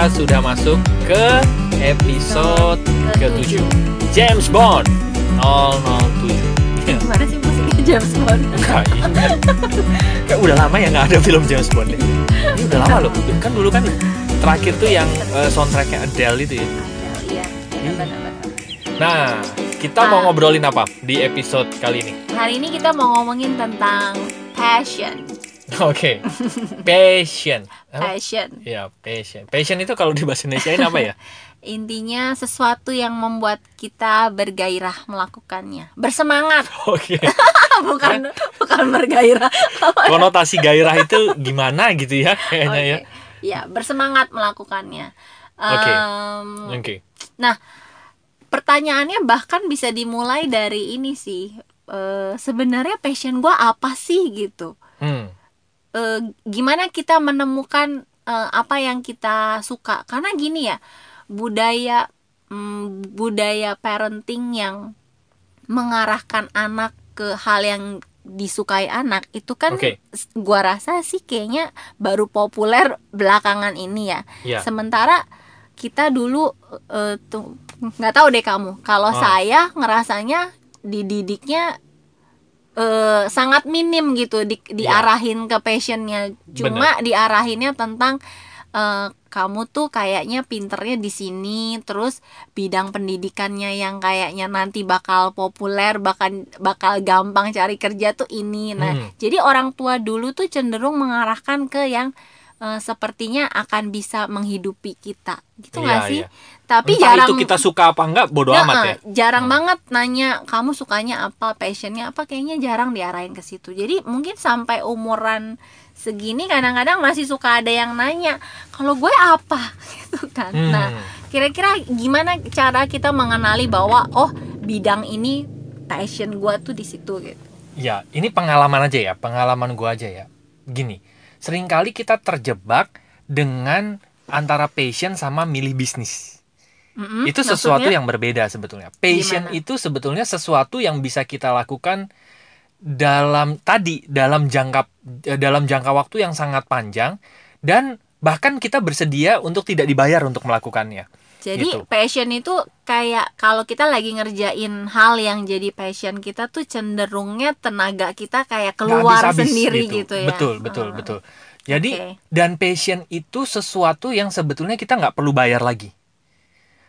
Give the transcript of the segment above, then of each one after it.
kita sudah masuk ke episode ke-7 James Bond 007 Gimana sih musiknya James Bond? Enggak, ini kan Kayak udah lama ya nggak ada film James Bond deh. Ini udah lama loh. Kan dulu kan terakhir tuh yang eh, soundtracknya Adele itu ya. Ada, iya. Benar-benar. Nah, kita mau ngobrolin apa di episode kali ini? Hari ini kita mau ngomongin tentang passion. Oke, passion. Apa? Passion. Ya, passion. Passion itu kalau di bahasa Indonesia ini apa ya? Intinya sesuatu yang membuat kita bergairah melakukannya. Bersemangat. Oke. bukan bukan bergairah. Konotasi gairah itu gimana gitu ya kayaknya ya. Oke. Ya, bersemangat melakukannya. Oke. Em, Oke. Nah, pertanyaannya bahkan bisa dimulai dari ini sih. Eh, sebenarnya passion gua apa sih gitu? Hmm. Eh, gimana kita menemukan eh, apa yang kita suka? Karena gini ya, budaya mm, budaya parenting yang mengarahkan anak ke hal yang disukai anak itu kan Oke. s- gua rasa sih kayaknya baru populer belakangan ini ya. Ya. Sementara kita dulu eh, tuh nggak tahu deh kamu. Kalau Oh. saya ngerasanya dididiknya eh, sangat minim gitu di, diarahin ke passionnya. Cuma diarahinnya tentang eh, kamu tuh kayaknya pinternya di sini, terus bidang pendidikannya yang kayaknya nanti bakal populer, bakal bakal gampang cari kerja tuh ini. Nah, Hmm. jadi orang tua dulu tuh cenderung mengarahkan ke yang eh, sepertinya akan bisa menghidupi kita gitu nggak Iya, sih iya. tapi Entah jarang itu kita suka apa enggak bodo Ya, amat ya. jarang Hmm. banget nanya kamu sukanya apa passionnya apa kayaknya jarang diarahin ke situ jadi mungkin sampai umuran segini kadang-kadang masih suka ada yang nanya kalau gue apa gitu kan Hmm. nah kira-kira gimana cara kita mengenali bahwa oh bidang ini passion gue tuh di situ gitu Ya, ini pengalaman aja ya, pengalaman gua aja ya. Gini, sering kali kita terjebak dengan antara passion sama milih bisnis. Mm-mm, itu sesuatu maksudnya? yang berbeda sebetulnya. Passion Gimana? itu sebetulnya sesuatu yang bisa kita lakukan dalam tadi dalam jangka eh, dalam jangka waktu yang sangat panjang dan bahkan kita bersedia untuk tidak dibayar untuk melakukannya. Jadi Gitu. passion itu kayak kalau kita lagi ngerjain hal yang jadi passion kita tuh cenderungnya tenaga kita kayak keluar habis-habis sendiri gitu, ya. Betul, betul, Ah. betul. Jadi Oke. dan passion itu sesuatu yang sebetulnya kita nggak perlu bayar lagi.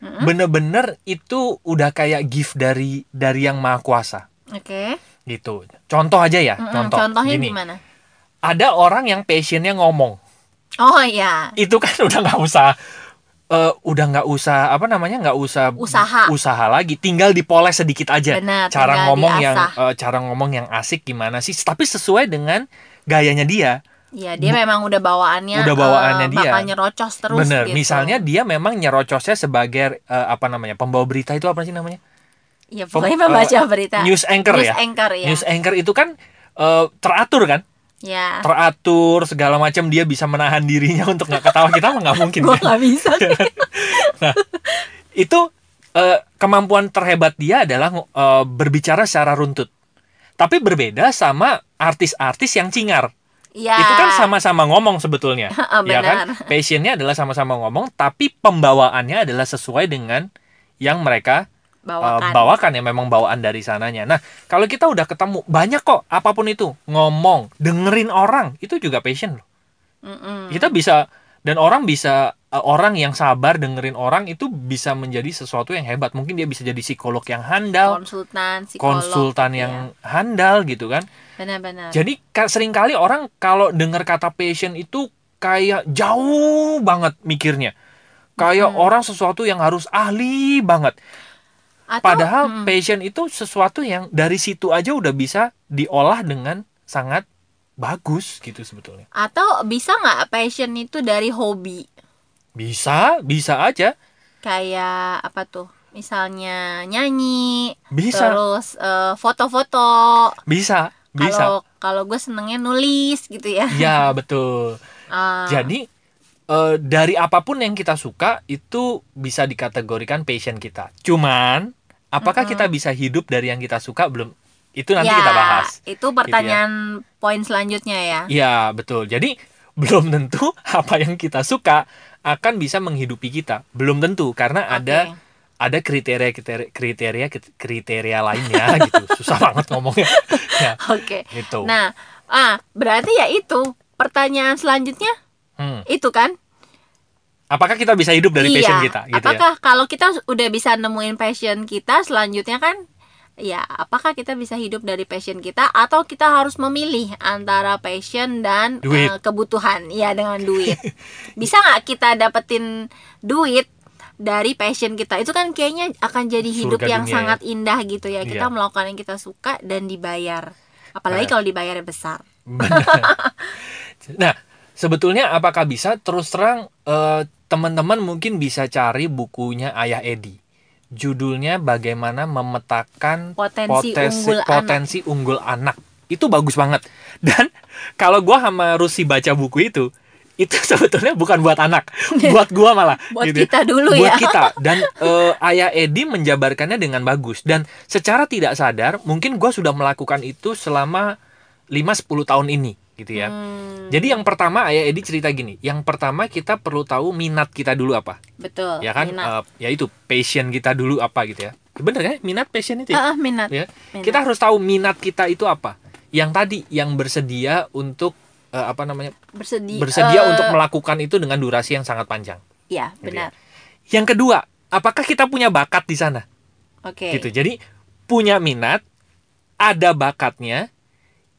Mm-mm. Bener-bener itu udah kayak gift dari dari yang maha kuasa Oke. gitu. Contoh aja ya, Mm-mm, contoh. Contohnya Gini, gimana? ada orang yang passionnya ngomong. Oh iya. Itu kan udah nggak usah eh, udah nggak usah apa namanya nggak usah Usaha. usaha lagi tinggal dipoles sedikit aja Benar. cara ngomong yang diasah. eh, cara ngomong yang asik gimana sih tapi sesuai dengan gayanya dia Iya, dia memang udah bawaannya Udah bawaannya eh, dia. bakal nyerocos terus bener gitu. misalnya dia memang nyerocosnya sebagai eh, apa namanya pembawa berita itu apa sih namanya ya pem- pokoknya membaca berita. news anchor News ya anchor ya. news anchor itu kan eh, teratur kan Ya. teratur segala macam dia bisa menahan dirinya untuk nggak ketawa kita mah nggak mungkin Gua kan? nggak bisa. itu eh, kemampuan terhebat dia adalah eh, berbicara secara runtut. Tapi berbeda sama artis-artis yang cingar. Iya. Itu kan sama-sama ngomong sebetulnya. Heeh, ya kan? Passionnya adalah sama-sama ngomong, tapi pembawaannya adalah sesuai dengan yang mereka bawakan. bawakan ya memang bawaan dari sananya. Nah, kalau kita udah ketemu banyak kok apa pun itu, ngomong, dengerin orang, itu juga passion loh. Mm-mm. Kita bisa dan orang bisa eh, orang yang sabar dengerin orang itu bisa menjadi sesuatu yang hebat. Mungkin dia bisa jadi psikolog yang handal, konsultan, psikolog. konsultan gitu yang ya. handal gitu kan. benar-benar. Jadi ka- sering kali orang kalau dengar kata passion itu kayak jauh banget mikirnya. Kayak Mm-mm. orang sesuatu yang harus ahli banget. Atau, Padahal mm, passion itu sesuatu yang dari situ aja udah bisa diolah dengan sangat bagus gitu sebetulnya. atau bisa nggak passion itu dari hobi? Bisa, bisa aja. Kayak apa tuh? Misalnya nyanyi, Bisa, terus eh, foto-foto. bisa, bisa. Kalau kalau gue senengnya nulis gitu ya. Ya, betul. Ah, Jadi eh, dari apa pun yang kita suka itu bisa dikategorikan passion kita. Cuman apakah Mm-mm. kita bisa hidup dari yang kita suka belum? Itu nanti ya, kita bahas. Itu pertanyaan poin selanjutnya ya. Iya, betul. Jadi belum tentu apa yang kita suka akan bisa menghidupi kita. Belum tentu karena ada Oke. ada kriteria kriteria kriteria kriteria lainnya gitu. Susah banget ngomongnya. ya, Oke. gitu. Nah, ah berarti ya itu pertanyaan selanjutnya Hmm. itu kan? Apakah kita bisa hidup dari iya. passion kita gitu ya? apakah kalau kita udah bisa nemuin passion kita selanjutnya kan ya apakah kita bisa hidup dari passion kita atau kita harus memilih antara passion dan Duit. eh, kebutuhan ya dengan duit bisa nggak kita dapetin duit dari passion kita itu kan kayaknya akan jadi hidup Surga yang dunia, sangat indah gitu ya kita Iya. melakukan yang kita suka dan dibayar apalagi Nah. kalau dibayarnya besar nah, sebetulnya apakah bisa terus terang eh, teman-teman mungkin bisa cari bukunya Ayah Edi. Judulnya bagaimana memetakan Potensi unggul anak. potensi unggul anak. Itu bagus banget. Dan kalau gua sama Rusi baca buku itu, itu sebetulnya bukan buat anak, buat gua malah. buat gitu ya. kita dulu buat ya kita dan eh, ayah Edi menjabarkannya dengan bagus dan secara tidak sadar mungkin gue sudah melakukan itu selama 5-10 tahun ini gitu ya. Hmm, jadi yang pertama ayah Edi cerita gini. Yang pertama kita perlu tahu minat kita dulu apa. Betul ya kan? minat. Eh, ya itu passion kita dulu apa gitu ya. Bener ya minat passion itu ya, ah, minat. ya. Minat. kita harus tahu minat kita itu apa. Yang tadi yang bersedia untuk eh, apa namanya bersedia bersedia eh, untuk melakukan itu dengan durasi yang sangat panjang. Ya Gitu benar. Yang kedua apakah kita punya bakat di sana? Oke. Gitu. Jadi punya minat, ada bakatnya.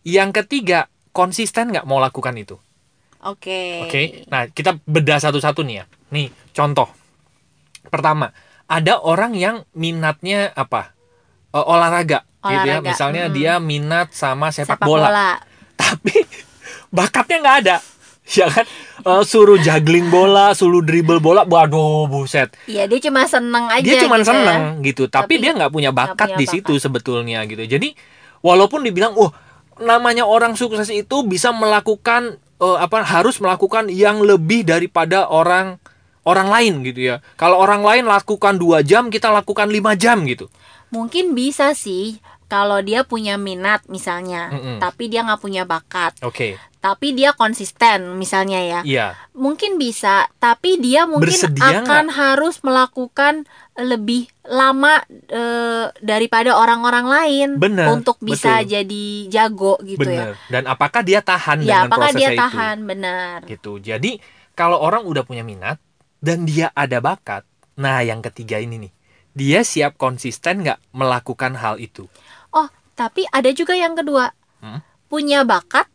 Yang ketiga konsisten nggak mau lakukan itu. oke Oke. Nah kita bedah satu-satu nih ya. Nih contoh. Pertama ada orang yang minatnya apa? Eh, olahraga, gitu ya. Olahraga, Misalnya mm-mm. dia minat sama sepak, sepak bola. bola, tapi bakatnya nggak ada. Ya kan? Eh, suruh juggling bola, suruh dribble bola, waduh buset. Iya dia cuma seneng aja dia cuma gitu ya. seneng gitu tapi, Tapi dia nggak punya bakat punya di situ sebetulnya gitu jadi walaupun dibilang oh namanya orang sukses itu bisa melakukan eh, apa harus melakukan yang lebih daripada orang orang lain gitu ya. Kalau orang lain lakukan dua jam kita lakukan lima jam gitu. Mungkin bisa sih kalau dia punya minat misalnya Mm-mm. tapi dia nggak punya bakat. Oke tapi dia konsisten misalnya ya. Iya. Mungkin bisa tapi dia mungkin Bersedia akan harus melakukan lebih lama eh, daripada orang-orang lain Bener, untuk bisa betul. jadi jago gitu ya. Bener dan apakah dia tahan ya dengan apakah prosesnya dia itu? tahan? Benar. Gitu. Jadi kalau orang udah punya minat dan dia ada bakat nah yang ketiga ini nih. Dia siap konsisten nggak melakukan hal itu? Oh, tapi ada juga yang kedua. Hmm? Punya bakat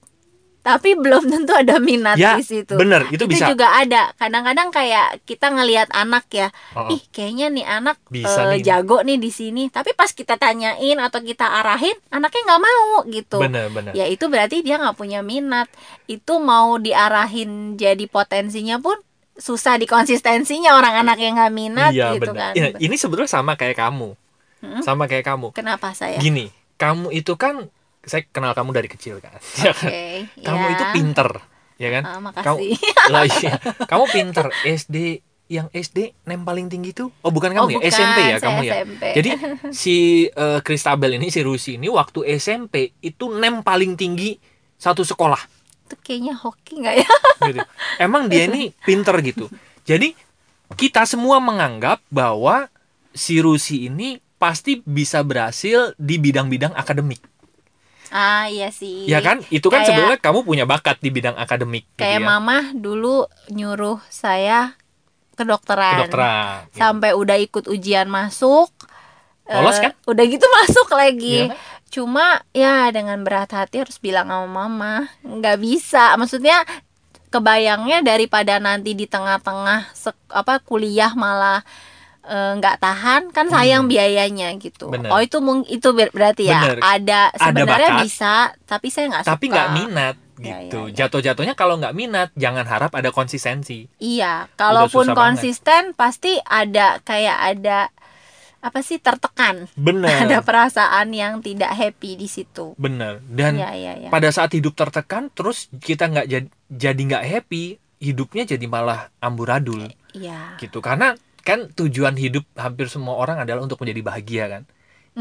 tapi belum tentu ada minat Ya, di situ. bener, itu bisa. juga ada. Kadang-kadang kayak kita ngelihat anak ya, Oh, ih kayaknya nih anak Bisa eh, nih. jago nih di sini. Tapi pas kita tanyain atau kita arahin, anaknya nggak mau gitu. bener bener Ya itu berarti dia nggak punya minat. Itu mau diarahin jadi potensinya pun susah dikonsistensinya orang anak yang nggak minat iya gitu bener kan. Ya, ini sebetulnya sama kayak kamu Hmm? sama kayak kamu Kenapa saya? gini kamu itu kan saya kenal kamu dari kecil kan Ya kan? Oke, kamu ya. itu pinter ya kan Ah, kamu lah iya kamu pinter SD yang SD nem paling tinggi tuh oh bukan kamu Oh, ya bukan, SMP ya kamu ya SMP. jadi si Christabel ini si Rusi ini waktu SMP itu nem paling tinggi satu sekolah itu kayaknya hoki nggak ya? gitu. Emang dia ini pinter gitu. Jadi kita semua menganggap bahwa si Rusi ini pasti bisa berhasil di bidang-bidang akademik. Ah iya sih. Ya kan? Itu kan Kayak- sebenarnya kamu punya bakat di bidang akademik gitu Kayak ya. mama dulu nyuruh saya kedokteran. Kedokteran. gitu. Sampai udah ikut ujian masuk. Lolos eh, kan? Udah gitu masuk lagi. Kan? Cuma ya dengan berat hati harus bilang sama mama, nggak bisa. Maksudnya kebayangnya daripada nanti di tengah-tengah apa kuliah malah eh, nggak tahan kan sayang Hmm. biayanya gitu. Bener. Oh itu mung itu ber- berarti ya Bener. ada Ada sebenarnya bakat, bisa tapi saya nggak suka. Tapi nggak minat Ya, gitu. ya, ya. Jatuh-jatuhnya kalau nggak minat, jangan harap ada konsistensi. Iya, kalaupun susah banget. konsisten pasti ada kayak ada apa sih tertekan. Bener. Ada perasaan yang tidak happy di situ. Bener. Dan Iya, iya, iya. pada saat hidup tertekan, terus kita nggak jadi jadi nggak happy, hidupnya jadi malah amburadul. Iya. gitu karena kan tujuan hidup hampir semua orang adalah untuk menjadi bahagia kan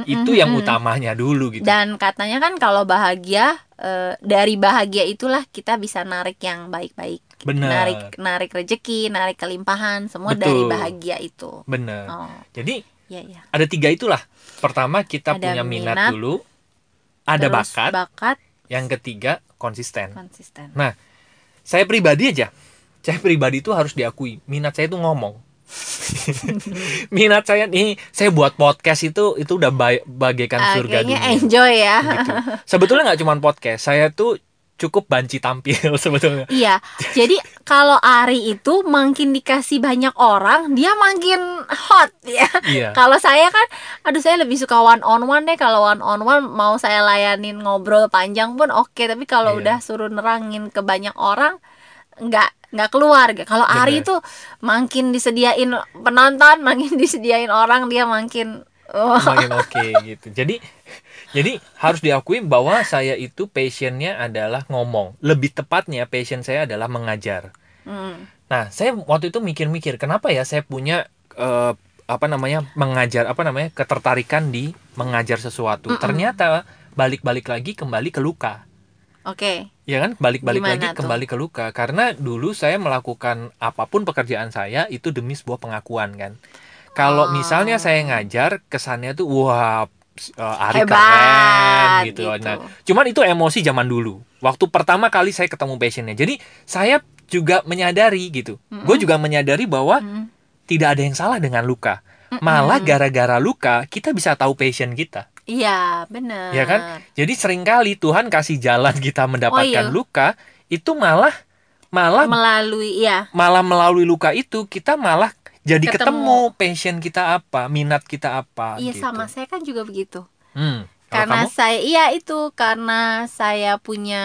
itu yang utamanya dulu gitu Dan katanya kan kalau bahagia eh, dari bahagia itulah kita bisa narik yang baik-baik. Bener. Narik narik rezeki, narik kelimpahan, semua dari Betul. bahagia itu. bener Oh, jadi iya iya. ada tiga itulah pertama kita Ada punya minat, minat, dulu ada bakat bakat yang ketiga konsisten konsisten. Nah, saya pribadi aja, saya pribadi itu harus diakui, minat saya itu ngomong. minat saya nih, saya buat podcast itu itu udah ba- bagaikan Ah, surga dunia. enjoy ya. Gitu. Sebetulnya nggak cuma podcast, saya tuh cukup banci tampil sebetulnya. Iya, jadi kalau Ari itu makin dikasih banyak orang, dia makin hot ya. Iya. Kalau saya kan, aduh saya lebih suka one on one deh. Kalau one on one mau saya layanin ngobrol panjang pun oke. Tapi kalau Iya. udah suruh nerangin ke banyak orang, nggak nggak keluar. Kalau Ari itu makin disediain penonton, makin disediain orang, dia makin oh, Makin oke gitu. Jadi jadi harus diakui bahwa saya itu passionnya adalah ngomong. Lebih tepatnya passion saya adalah mengajar. hmm, Nah, saya waktu itu mikir-mikir, kenapa ya saya punya eh, apa namanya mengajar apa namanya ketertarikan di mengajar sesuatu. Mm-mm. Ternyata balik-balik lagi kembali ke luka. Oke. Ya kan, balik-balik lagi tuh? kembali ke luka. Karena dulu saya melakukan apa pun pekerjaan saya itu demi sebuah pengakuan kan. Kalau Oh. misalnya saya ngajar, kesannya tuh wah eh, Ari Hebat, keren gitu. gitu. Nah, cuman itu emosi zaman dulu. Waktu pertama kali saya ketemu passionnya. Jadi saya juga menyadari gitu. Mm-mm. Gue juga menyadari bahwa Hmm. tidak ada yang salah dengan luka. Malah gara-gara luka kita bisa tahu passion kita, Iya, benar. ya kan? Jadi sering kali Tuhan kasih jalan kita mendapatkan iya. luka itu malah malah Melalui ya, malah melalui luka itu kita malah jadi ketemu, Ketemu. passion kita apa, minat kita apa iya gitu. sama saya kan juga begitu. Hmm. Karena kamu? saya iya itu karena saya punya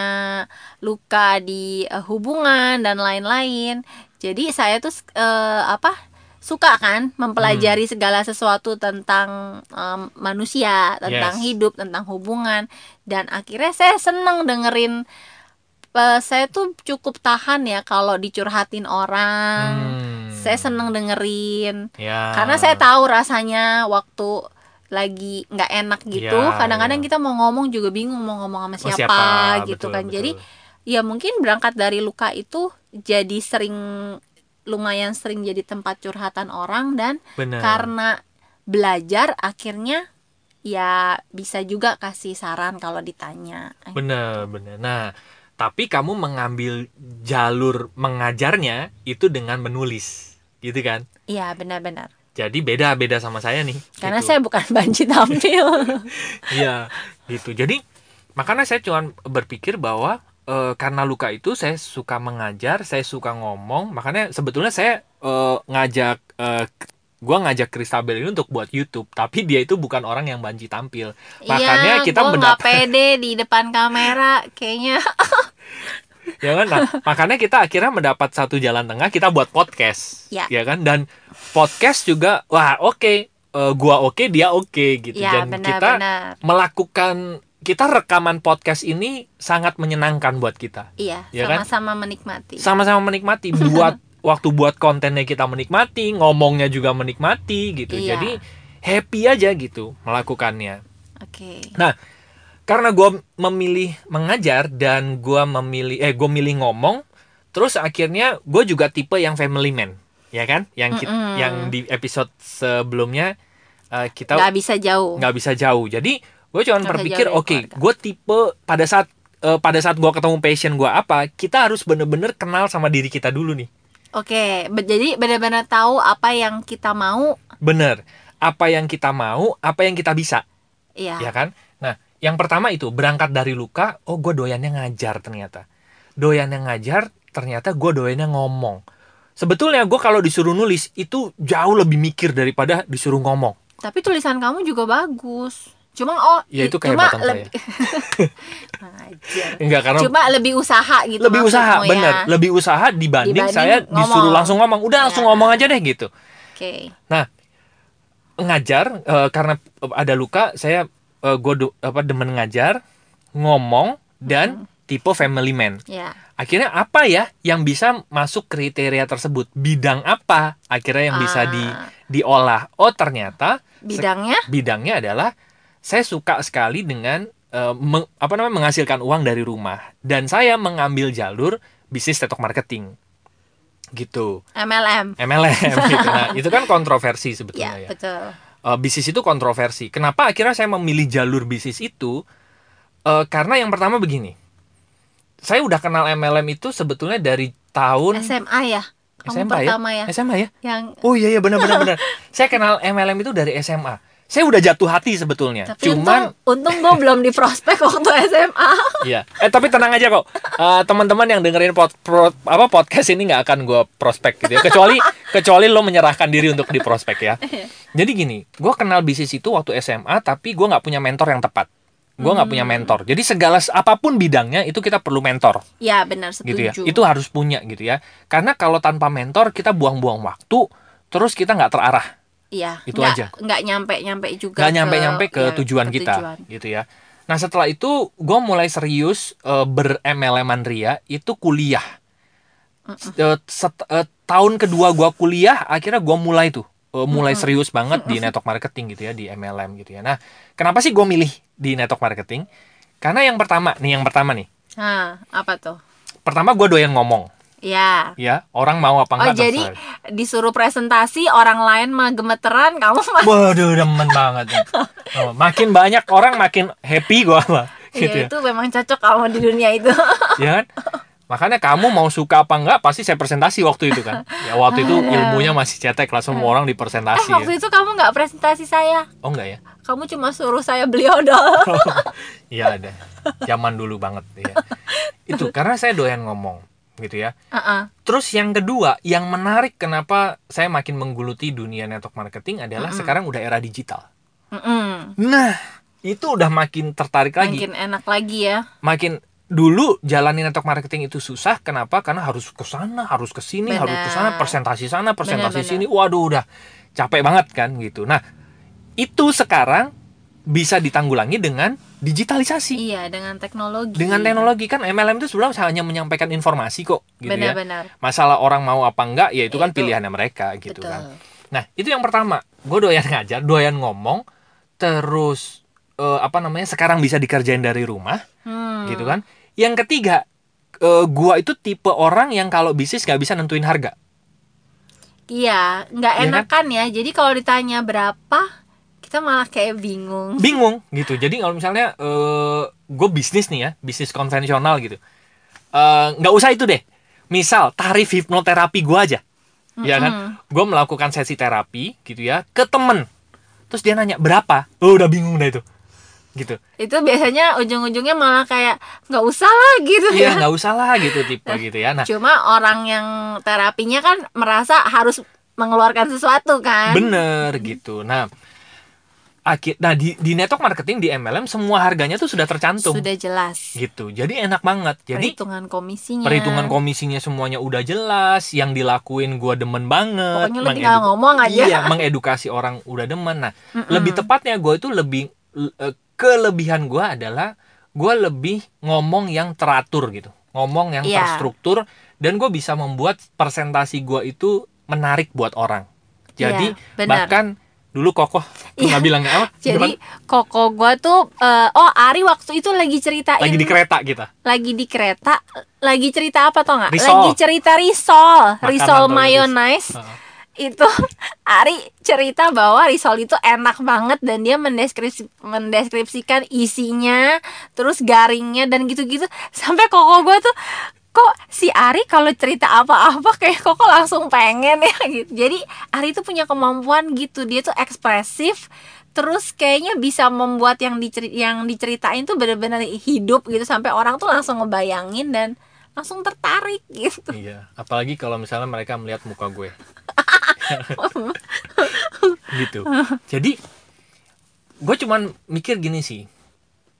luka di eh, hubungan dan lain-lain jadi saya tuh eh, apa suka kan mempelajari Hmm. segala sesuatu tentang em, manusia tentang Yes. hidup tentang hubungan dan akhirnya saya seneng dengerin eh, saya tuh cukup tahan ya kalau dicurhatin orang Hmm. saya seneng dengerin Ya. karena saya tahu rasanya waktu lagi nggak enak gitu Iya, kadang-kadang iya. kita mau ngomong juga bingung mau ngomong sama Oh, siapa, gitu Betul, kan betul. jadi ya mungkin berangkat dari luka itu jadi sering lumayan sering jadi tempat curhatan orang dan Bener. karena belajar akhirnya ya bisa juga kasih saran kalau ditanya Bener, bener. Nah, tapi kamu mengambil jalur mengajarnya itu dengan menulis, gitu kan? iya benar-benar Jadi beda-beda sama saya nih. karena gitu. saya bukan banci tampil Iya, gitu. Jadi makanya saya cuma berpikir bahwa eh, karena luka itu saya suka mengajar, saya suka ngomong. Makanya sebetulnya saya eh, ngajak eh, gua ngajak Kristabel ini untuk buat YouTube, tapi dia itu bukan orang yang banci tampil. Makanya iya, kita mendapat- pede di depan kamera kayaknya. Ya kan? Nah, makanya kita akhirnya mendapat satu jalan tengah kita buat podcast. Ya. kan? Dan podcast juga wah oke. Eh, gua oke dia oke gitu. Ya dan kita benar-benar melakukan kita rekaman podcast ini sangat menyenangkan buat kita Iya, Ya kan? sama-sama menikmati. sama-sama menikmati buat waktu buat kontennya kita menikmati ngomongnya juga menikmati gitu Iya. jadi happy aja gitu melakukannya Oke. karena gue memilih mengajar dan gue memilih eh gue milih ngomong terus akhirnya gue juga tipe yang family man ya kan yang kit- Mm-mm. yang di episode sebelumnya eh, kita Nggak bisa jauh. nggak bisa jauh jadi gue cuma Nggak bisa berpikir oke keluarga. gue tipe pada saat eh, pada saat gue ketemu passion gue apa kita harus bener-bener kenal sama diri kita dulu nih Oke, be- jadi benar-benar tahu apa yang kita mau. bener apa yang kita mau apa yang kita bisa Iya. ya kan? Nah, yang pertama itu berangkat dari luka, oh gue doyannya ngajar ternyata. Doyannya ngajar, ternyata gue doyannya ngomong. Sebetulnya gue kalau disuruh nulis itu jauh lebih mikir daripada disuruh ngomong. Tapi tulisan kamu juga bagus. Cuma oh, Ya, itu cuma kehebatan saya. lebih. Enggak karena Cuma lebih usaha gitu lebih usaha, ya. bener, lebih usaha dibanding, Dibanding saya disuruh ngomong. langsung ngomong. Udah langsung Ya. ngomong aja deh gitu. Oke. Ngajar eh, karena ada luka, saya gue apa demen ngajar, ngomong dan tipe family man. Ya. akhirnya apa ya yang bisa masuk kriteria tersebut bidang apa akhirnya yang bisa di Ah, diolah oh ternyata bidangnya bidangnya adalah saya suka sekali dengan eh, meng- apa namanya menghasilkan uang dari rumah dan saya mengambil jalur bisnis network marketing gitu MLM MLM gitu. Nah, itu kan kontroversi ya sebetulnya ya. betul Eh, bisnis itu kontroversi. Kenapa akhirnya saya memilih jalur bisnis itu? Eh, karena yang pertama begini. Saya udah kenal MLM itu sebetulnya dari tahun SMA ya kamu SMA pertama ya, SMA ya? yang Oh iya iya benar benar benar. saya kenal MLM itu dari SMA. Saya udah jatuh hati sebetulnya. tapi Cuman untung untung gue belum di prospek waktu SMA Iya. Eh tapi tenang aja kok. Eh, teman-teman yang dengerin pod, pro- apa podcast ini nggak akan gue prospek gitu ya. Kecuali kecuali lo menyerahkan diri untuk di prospek ya. Jadi gini, gue kenal bisnis itu waktu SMA, tapi gue nggak punya mentor yang tepat. Gue nggak punya mentor. Jadi segala apa pun bidangnya itu kita perlu mentor ya benar setuju gitu ya. Itu harus punya gitu ya. Karena kalau tanpa mentor kita buang-buang waktu, terus kita nggak terarah. Iya, Itu nggak, aja. nggak nyampe nyampe juga nggak nyampe-nyampe ke ya, tujuan ke kita tujuan. gitu ya. Nah setelah itu gue mulai serius uh, ber-MLM-an Ria itu kuliah. Eh, set- eh, tahun kedua gue kuliah akhirnya gue mulai tuh eh, mulai serius banget di network marketing gitu ya di MLM gitu ya. Nah kenapa sih gue milih di network marketing? Karena yang pertama nih yang pertama nih Nah, apa tuh? pertama gue doyan ngomong Ya. ya orang mau apa Oh enggak jadi terserah. disuruh presentasi orang lain mah gemeteran, kamu mah Waduh demen banget nih. Oh, makin banyak orang makin happy gue mah gitu ya, ya. itu memang cocok kamu di dunia itu. ya kan? Makanya kamu mau suka apa enggak pasti saya presentasi waktu itu kan. Ya waktu itu ilmunya masih cetek lah semua orang di eh presentasi. waktu ya. itu kamu nggak presentasi saya, Oh enggak ya? kamu cuma suruh saya beli odol. Iya ada. Zaman dulu banget ya. Itu karena saya doyan ngomong gitu ya. Heeh. Terus yang kedua, yang menarik kenapa saya makin menggeluti dunia network marketing adalah sekarang udah era digital. Mm-mm. Nah, itu udah makin tertarik lagi. Makin enak lagi ya. makin dulu jalanin network marketing itu susah kenapa karena harus ke sana harus ke sini harus ke sana presentasi sana presentasi Benar, sini waduh udah capek banget kan gitu nah itu sekarang bisa ditanggulangi dengan digitalisasi Iya, dengan teknologi. dengan teknologi kan MLM itu sebenarnya hanya menyampaikan informasi kok gitu ya Benar-benar. masalah orang mau apa enggak ya itu kan pilihannya mereka gitu Betul. kan Nah, itu yang pertama. Gue doyan ngajar, doyan ngomong, terus eh, apa namanya? Sekarang bisa dikerjain dari rumah, Hmm. gitu kan. Yang ketiga, eh, gua itu tipe orang yang kalau bisnis nggak bisa nentuin harga. Iya, nggak Iya kan ya. Jadi kalau ditanya berapa, kita malah kayak bingung. Bingung gitu. Jadi kalau misalnya eh gue bisnis nih ya, bisnis konvensional gitu. Eh, nggak usah itu deh. Misal tarif hipnoterapi gua aja. Ya kan? Gue melakukan sesi terapi gitu ya ke temen. Terus dia nanya berapa? Oh, udah bingung dah itu. Gitu. Itu biasanya ujung-ujungnya malah kayak nggak usah lah gitu Iya ya. nggak usah lah gitu tipe gitu ya. Nah Cuma orang yang terapinya kan merasa harus mengeluarkan sesuatu kan. bener gitu. Nah akhir, nah di, di network marketing di MLM semua harganya tuh sudah tercantum Sudah jelas. gitu. Jadi enak banget. Jadi perhitungan komisinya. perhitungan komisinya semuanya udah jelas. Yang dilakuin gua demen banget. Pokoknya lu tinggal ngomong aja. Iya mengedukasi orang udah demen. Nah lebih tepatnya gue itu lebih eh, kelebihan gua adalah gua lebih ngomong yang teratur gitu. Ngomong yang Iya. terstruktur dan gue bisa membuat presentasi gua itu menarik buat orang. Jadi Iya, benar. bahkan dulu kokoh Iya. nggak bilang apa? Jadi koko gua tuh eh, oh Ari waktu itu lagi ceritain lagi di kereta kita. lagi di kereta lagi cerita apa tau nggak? Lagi cerita risol, Makanan risol mayonnaise. Itu Ari cerita bahwa risol itu enak banget dan dia mendeskripsi, mendeskripsikan isinya, terus garingnya dan gitu-gitu. Sampai koko gue tuh kok si Ari kalau cerita apa-apa kayak koko langsung pengen ya gitu. Jadi Ari itu punya kemampuan gitu, dia tuh ekspresif terus kayaknya bisa membuat yang diceri yang diceritain tuh benar-benar hidup gitu sampai orang tuh langsung ngebayangin dan langsung tertarik gitu. Iya, apalagi kalau misalnya mereka melihat muka gue. gitu. Jadi gue cuman mikir gini sih.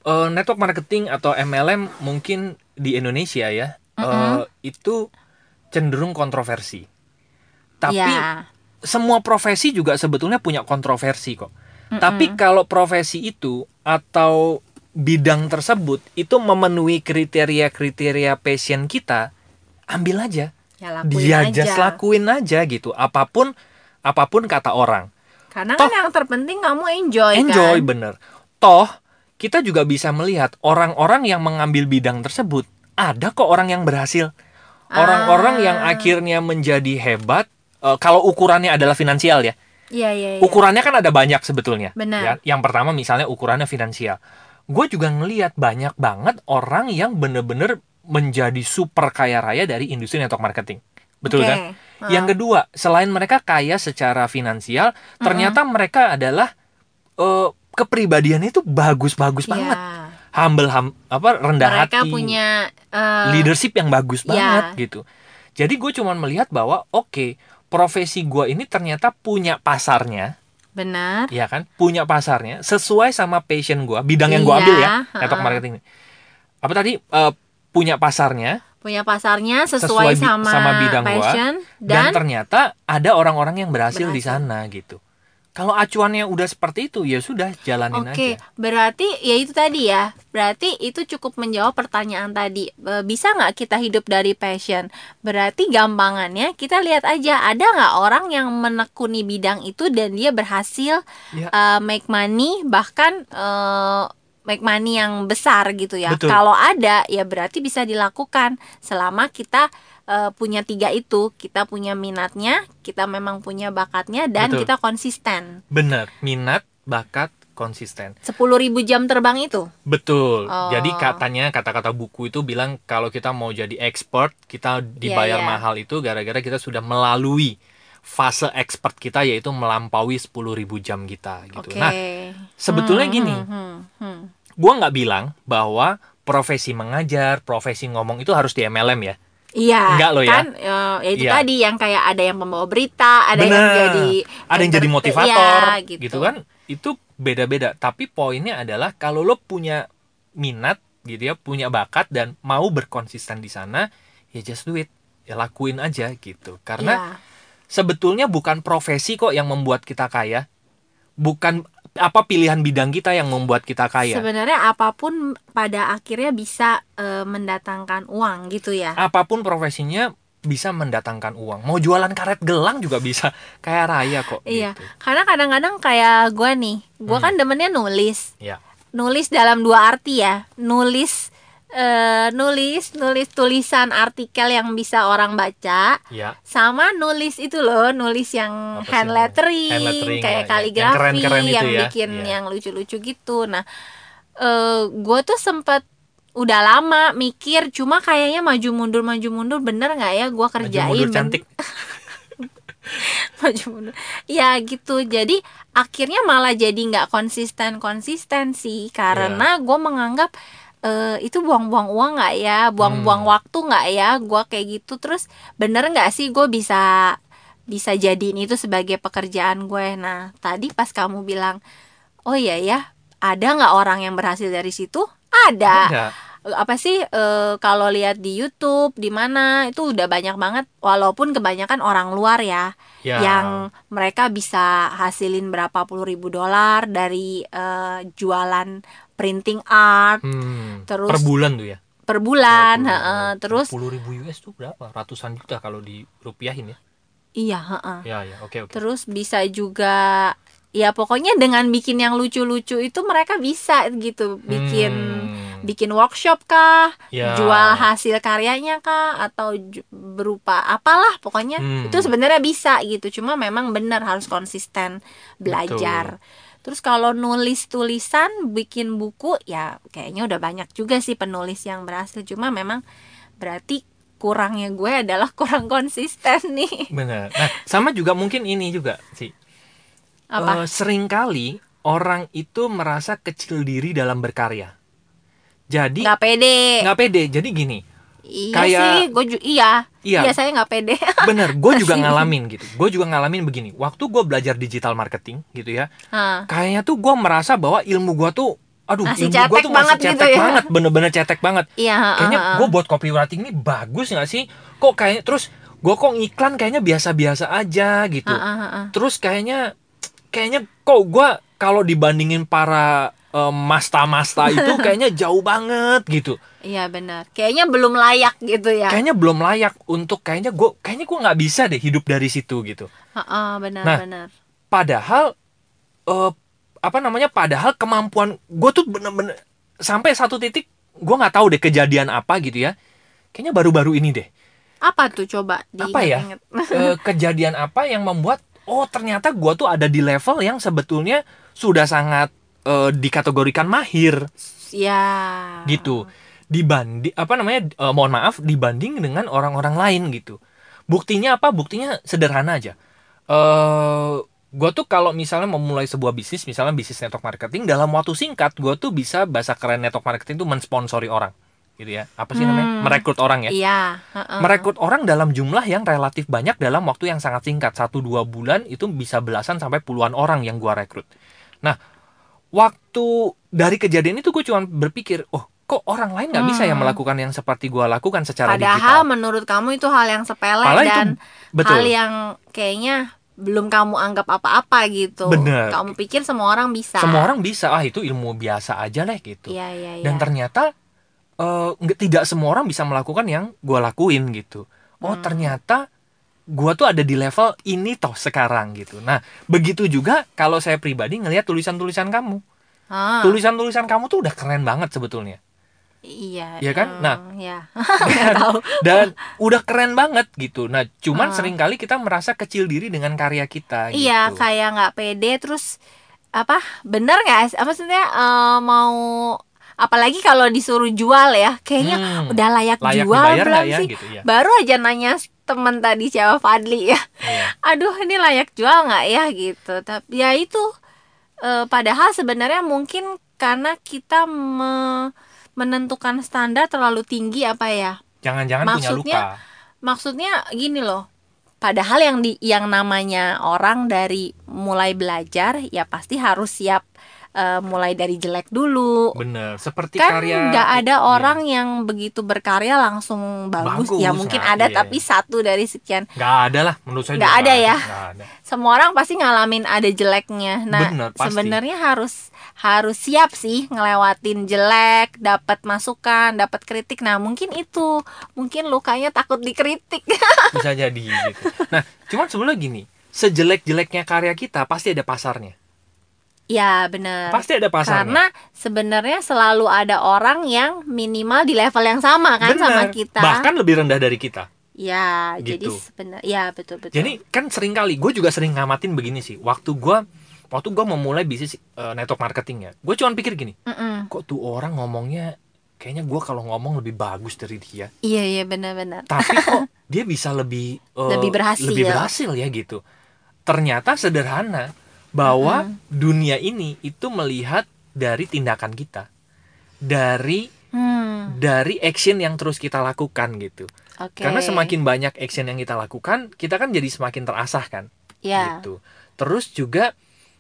eh, network marketing atau MLM mungkin di Indonesia ya, eh, itu cenderung kontroversi. Tapi ya, semua profesi juga sebetulnya punya kontroversi kok. Tapi kalau profesi itu atau bidang tersebut itu memenuhi kriteria-kriteria passion kita, ambil aja. ya lakuin Dia aja. just lakuin aja gitu. Apa pun apa pun kata orang. Karena Toh- kan yang terpenting kamu enjoy, Enjoy kan? bener. toh kita juga bisa melihat orang-orang yang mengambil bidang tersebut ada kok orang yang berhasil orang-orang yang Ah. akhirnya menjadi hebat eh, kalau ukurannya adalah finansial ya Iya, iya, iya. ukurannya kan ada banyak sebetulnya Benar. ya. yang pertama misalnya ukurannya finansial gue juga ngelihat banyak banget orang yang bener-bener menjadi super kaya raya dari industri network marketing betul Oke. kan Ah. yang kedua selain mereka kaya secara finansial ternyata mereka adalah eh, kepribadiannya itu bagus-bagus Iya. banget humble hum- apa rendah Mereka hati punya eh, leadership yang bagus Iya. banget gitu. Jadi gue cuman melihat bahwa oke profesi gue ini ternyata punya pasarnya, benar. ya kan? Punya pasarnya sesuai sama passion gue, bidang yang gue Iya, ambil ya, network marketing. ini. Apa tadi? Eh, punya pasarnya Punya pasarnya sesuai, Sesuai sama, sama bidang gua, passion dan, dan, ternyata ada orang-orang yang berhasil, di Berhasil. sana gitu. Kalau acuannya udah seperti itu ya sudah jalanin Oke, aja. berarti ya itu tadi ya. Berarti itu cukup menjawab pertanyaan tadi. E, Bisa nggak kita hidup dari passion? Berarti gampangannya kita lihat aja ada nggak orang yang menekuni bidang itu dan dia berhasil Ya. eh, make money bahkan eh, make money yang besar gitu ya. Betul. Kalau ada ya berarti bisa dilakukan selama kita eh, punya tiga itu. Kita punya minatnya, kita memang punya bakatnya dan Betul. kita konsisten. Bener, minat, bakat, konsisten. 10.000 jam terbang itu. Betul. Oh. Jadi katanya kata-kata buku itu bilang kalau kita mau jadi expert, kita dibayar Iya, iya. mahal itu gara-gara kita sudah melalui fase expert kita yaitu melampaui 10.000 jam kita gitu. Oke. Nah, sebetulnya Hmm, gini, hmm, hmm, hmm. gua nggak bilang bahwa profesi mengajar, profesi ngomong itu harus di MLM ya. Iya, Enggak loh ya. kan eh, ya itu Iya. tadi yang kayak ada yang pembawa berita, ada yang Bener. jadi Ada yang jadi motivator iya, gitu. kan. Itu beda-beda, tapi poinnya adalah kalau lo punya minat gitu ya, punya bakat dan mau berkonsisten di sana, ya just do it. Ya lakuin aja gitu. Karena Iya. sebetulnya bukan profesi kok yang membuat kita kaya. Bukan apa pilihan bidang kita yang membuat kita kaya. Sebenarnya apa pun pada akhirnya bisa eh, mendatangkan uang gitu ya. Apa pun profesinya bisa mendatangkan uang. Mau jualan karet gelang juga bisa kaya raya kok. Iya, gitu. karena kadang-kadang kayak gue nih, gue Hmm. kan demennya nulis, Ya. nulis dalam dua arti ya, nulis, eh, nulis, nulis tulisan artikel yang bisa orang baca, Ya. sama nulis itu loh nulis yang Apa hand lettering, Hand lettering, kayak ya, ya. kaligrafi Yang keren-keren itu yang ya. bikin Iya. yang lucu-lucu gitu nah eh gue tuh sempet udah lama mikir cuma kayaknya maju mundur maju mundur bener nggak ya gue Maju kerjain mundur Ben- cantik. maju mundur ya gitu jadi akhirnya malah jadi nggak konsisten konsisten sih karena Iya. gue menganggap eh, itu buang-buang uang nggak ya? Buang-buang Hmm. waktu nggak ya? Gue kayak gitu. Terus bener nggak sih gue bisa bisa jadiin itu sebagai pekerjaan gue? Nah tadi pas kamu bilang oh iya ya ada nggak orang yang berhasil dari situ? Ada. Ada. apa sih eh, kalau lihat di YouTube di mana itu udah banyak banget. Walaupun kebanyakan orang luar ya Ya. yang mereka bisa hasilin berapa puluh ribu dolar dari eh, jualan printing art Hmm, terus per bulan tuh ya. per bulan Per heeh. terus 10 ribu US tuh berapa? Ratusan juta kalau dirupiahin ya. iya heeh. Ya ya, oke oke. terus bisa juga ya pokoknya dengan bikin yang lucu-lucu itu mereka bisa gitu bikin Hmm, bikin workshop kah ya. jual hasil karyanya kah atau berupa apalah pokoknya Hmm. itu sebenarnya bisa gitu cuma memang benar harus konsisten belajar terus kalau nulis tulisan bikin buku ya kayaknya udah banyak juga sih penulis yang berhasil cuma memang berarti kurangnya gue adalah kurang konsisten nih Benar. Nah, sama juga mungkin ini juga sih. apa Eh, sering kali orang itu merasa kecil diri dalam berkarya. Jadi nggak pede nggak pede. Jadi gini, iya kayak- sih gue ju- iya Iya. iya saya nggak pede bener. Gue juga ngalamin gitu. Gue juga ngalamin begini. Waktu gue belajar digital marketing gitu ya, Hah. kayaknya tuh gue merasa bahwa ilmu gue tuh, aduh, Masih ilmu gue tuh banget masih gitu cetek ya. banget, bener-bener cetek banget. iya Kayaknya heeh, gue buat copywriting ini bagus nggak sih? Kok kayak terus gue kok ngiklan kayaknya biasa-biasa aja gitu. heeh, heeh. Terus kayaknya kayaknya kok gue kalau dibandingin para eh, masta-masta itu kayaknya jauh banget gitu. Iya benar. Kayaknya belum layak gitu ya. Kayaknya belum layak untuk kayaknya gue kayaknya gue nggak bisa deh hidup dari situ gitu. Heeh, benar Nah, benar. Padahal eh, apa namanya padahal kemampuan gue tuh bener-bener sampai satu titik gue nggak tahu deh kejadian apa gitu ya kayaknya baru-baru ini deh apa tuh coba apa ya. Eh, kejadian apa yang membuat oh ternyata gue tuh ada di level yang sebetulnya sudah sangat eh, dikategorikan mahir. Ya. Gitu. Dibanding apa namanya eh, mohon maaf dibanding dengan orang-orang lain gitu. Buktinya apa? Buktinya sederhana aja. Eh gue tuh kalau misalnya memulai sebuah bisnis misalnya bisnis network marketing dalam waktu singkat gue tuh bisa bahasa keren network marketing tuh mensponsori orang gitu ya. Apa sih namanya? Hmm. merekrut orang ya. Iya heeh. merekrut orang dalam jumlah yang relatif banyak dalam waktu yang sangat singkat. Satu dua bulan itu bisa belasan sampai puluhan orang yang gua rekrut. Nah waktu dari kejadian itu gue cuma berpikir oh kok orang lain nggak bisa ya Hmm. melakukan yang seperti gua lakukan secara padahal digital? menurut kamu itu hal yang sepele Padahal itu dan betul. hal yang kayaknya belum kamu anggap apa-apa gitu. Bener. kamu pikir semua orang bisa. Semua orang bisa. Ah itu ilmu biasa aja lah gitu. Iya iya iya. Dan ternyata nggak tidak semua orang bisa melakukan yang gua lakuin gitu. Oh Hmm. ternyata gua tuh ada di level ini toh sekarang gitu. Nah begitu juga kalau saya pribadi ngelihat tulisan-tulisan kamu. Ah, tulisan-tulisan kamu tuh udah keren banget sebetulnya. Iya Iya kan? Nah. ya nggak tahu. dan udah keren banget gitu. Nah cuman Ah. sering kali kita merasa kecil diri dengan karya kita iya gitu. kayak nggak pede terus apa bener nggak apa maksudnya eh, mau apalagi kalau disuruh jual ya kayaknya Hmm, udah layak, layak jual belum ya sih? gitu ya baru aja nanya temen tadi siapa Fadli ya. Iya. aduh ini layak jual nggak ya gitu. Tapi ya itu eh, padahal sebenarnya mungkin karena kita me- menentukan standar terlalu tinggi apa ya jangan-jangan punya Maksudnya, luka. maksudnya gini loh padahal yang di yang namanya orang dari mulai belajar ya pasti harus siap eh, mulai dari jelek dulu bener seperti kan karya nggak ada iya. orang yang begitu berkarya langsung bagus, Bagus, ya mungkin nah, ada iya, tapi satu dari sekian nggak ada lah menurut saya Nggak ada ya? nggak ada. semua orang pasti ngalamin ada jeleknya. Nah, sebenarnya harus harus siap sih ngelewatin jelek, dapat masukan, dapat kritik. Nah, mungkin itu, mungkin lukanya takut dikritik. bisa jadi gitu nah cuman sebelumnya gini sejelek-jeleknya karya kita pasti ada pasarnya ya, benar. pasti ada pasarnya Karena sebenarnya selalu ada orang yang minimal di level yang sama kan sama Bener. kita. bahkan lebih rendah dari kita ya, jadi Gitu. sebenarnya ya betul betul. Jadi kan sering kali gue juga sering ngamatin begini sih. Waktu gue waktu gue memulai bisnis eh, network marketing ya, gue cuma pikir gini, Mm-mm. kok tuh orang ngomongnya kayaknya gue kalau ngomong lebih bagus dari dia. Iya, iya benar-benar. Tapi kok dia bisa lebih eh, Lebih berhasil. lebih berhasil ya gitu. Ternyata sederhana bahwa dunia ini itu melihat dari tindakan kita, dari Hmm, dari action yang terus kita lakukan gitu. oke. Karena semakin banyak action yang kita lakukan, kita kan jadi semakin terasah kan. ya. gitu. Terus juga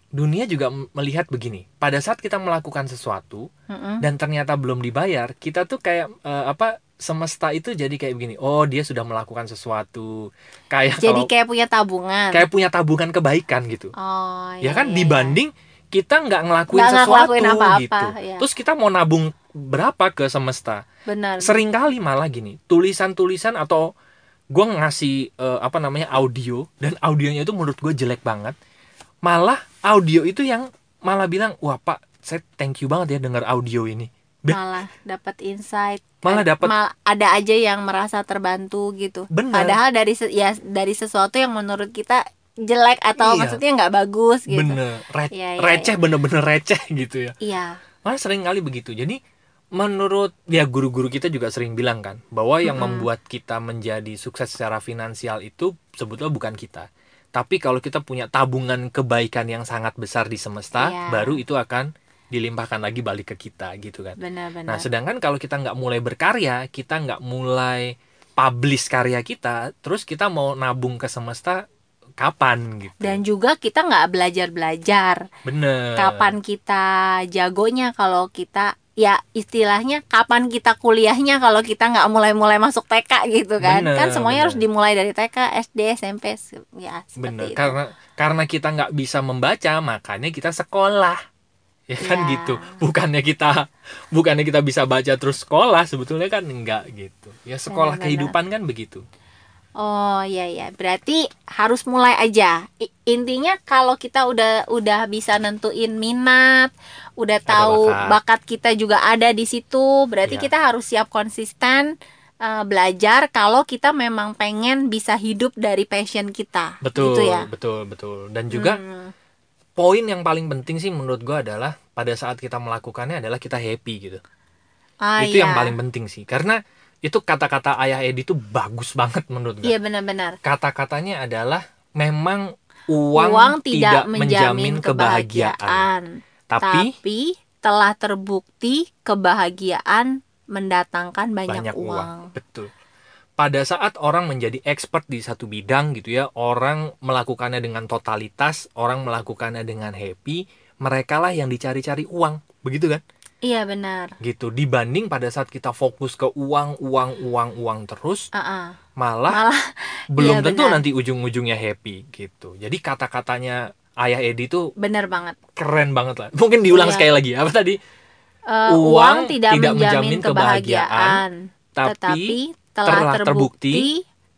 dunia juga melihat begini. Pada saat kita melakukan sesuatu Mm-mm. dan ternyata belum dibayar, kita tuh kayak eh, apa semesta itu jadi kayak begini. Oh, dia sudah melakukan sesuatu. Kayak Jadi kalau kayak punya tabungan. kayak punya tabungan kebaikan gitu. Oh, ya kan iya, iya. dibanding kita nggak ngelakuin Nggak sesuatu ngelakuin apa-apa, gitu. iya. Terus kita mau nabung berapa ke semesta? benar. Seringkali malah gini, tulisan-tulisan atau gue ngasih eh, apa namanya audio dan audionya itu menurut gue jelek banget. Malah audio itu yang malah bilang, wah pak, saya thank you banget ya dengar audio ini. Be- Malah dapat insight. Malah dapat- mal- ada aja yang merasa terbantu gitu. Bener. Padahal dari se- ya dari sesuatu yang menurut kita jelek atau Iya. maksudnya nggak bagus gitu. Bener, re- Iya, iya, receh bener-bener receh gitu ya. Iya. Malah sering kali begitu. Jadi menurut ya guru-guru kita juga sering bilang kan bahwa yang Mm-mm. membuat kita menjadi sukses secara finansial itu sebetulnya bukan kita. Tapi kalau kita punya tabungan kebaikan yang sangat besar di semesta, Iya. baru itu akan dilimpahkan lagi balik ke kita gitu kan. Benar-benar. Nah, sedangkan kalau kita nggak mulai berkarya, kita nggak mulai publish karya kita, terus kita mau nabung ke semesta kapan gitu. Dan juga kita nggak belajar-belajar. Bener. Kapan kita jagonya kalau kita ya istilahnya kapan kita kuliahnya kalau kita nggak mulai-mulai masuk TK gitu kan Bener, kan semuanya bener. harus dimulai dari TK SD SMP ya seperti Bener, itu karena karena kita nggak bisa membaca, makanya kita sekolah. Ya kan Ya. gitu. Bukannya kita bukannya kita bisa baca terus sekolah, sebetulnya kan enggak gitu. Ya sekolah Benar-benar. kehidupan kan begitu. Oh iya ya, berarti harus mulai aja. I- intinya kalau kita udah udah bisa nentuin minat, udah tahu bakat. bakat. kita juga ada di situ, berarti Iya. kita harus siap konsisten eh, belajar kalau kita memang pengen bisa hidup dari passion kita. betul Gitu ya. betul betul dan juga Hmm. Poin yang paling penting sih menurut gua adalah pada saat kita melakukannya adalah kita happy gitu. Ah, itu yang iya. paling penting sih. Karena itu kata-kata ayah Edi itu bagus banget menurut gue Iya benar-benar. kata-katanya adalah memang uang, Uang, tidak, tidak menjamin kebahagiaan, kebahagiaan, tapi, tapi telah terbukti kebahagiaan mendatangkan banyak, banyak uang. betul pada saat orang menjadi expert di satu bidang gitu ya orang melakukannya dengan totalitas orang melakukannya dengan happy mereka lah yang dicari-cari uang begitu kan Iya benar. gitu dibanding pada saat kita fokus ke uang uang uang uang terus Ah, ah. malah Malah belum iya, tentu benar. nanti ujung-ujungnya happy gitu jadi kata-katanya ayah Edi tuh benar banget. keren banget lah mungkin diulang Iya. sekali lagi apa tadi Eh, Uang uang, tidak, tidak menjamin menjamin kebahagiaan, tapi tetapi telah telah terbukti terbukti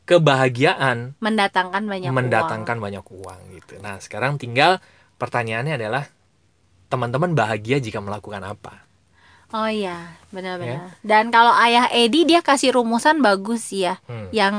kebahagiaan mendatangkan banyak mendatangkan uang. banyak uang gitu nah sekarang tinggal pertanyaannya adalah teman-teman bahagia jika melakukan apa Oh iya, benar-benar. Ya. Dan kalau ayah Edi dia kasih rumusan bagus ya, Hmm. yang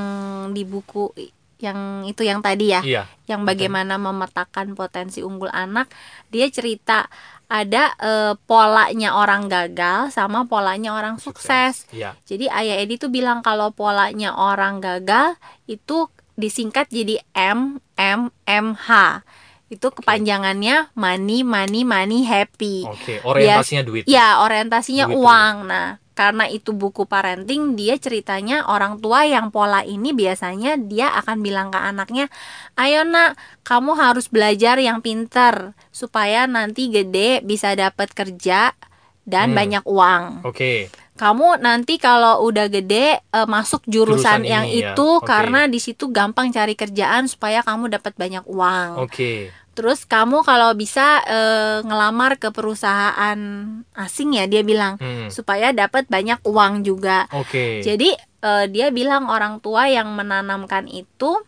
di buku yang itu yang tadi ya, iya yang bagaimana memetakan potensi unggul anak. Dia cerita ada eh, polanya orang gagal sama polanya orang sukses. iya Jadi ayah Edi tuh bilang kalau polanya orang gagal itu disingkat jadi M M M H. Itu kepanjangannya money money money happy. oke orientasinya duit Ya, orientasinya Duit, uang. Nah, karena itu buku parenting, dia ceritanya orang tua yang pola ini biasanya dia akan bilang ke anaknya, "Ayo, Nak, kamu harus belajar yang pinter supaya nanti gede bisa dapat kerja dan Hmm. banyak uang. oke Kamu nanti kalau udah gede eh, masuk jurusan, Jurusan yang ini ya, itu oke. karena di situ gampang cari kerjaan supaya kamu dapat banyak uang." oke Terus kamu kalau bisa eh, ngelamar ke perusahaan asing ya dia bilang Hmm, supaya dapat banyak uang juga. oke Jadi eh, dia bilang orang tua yang menanamkan itu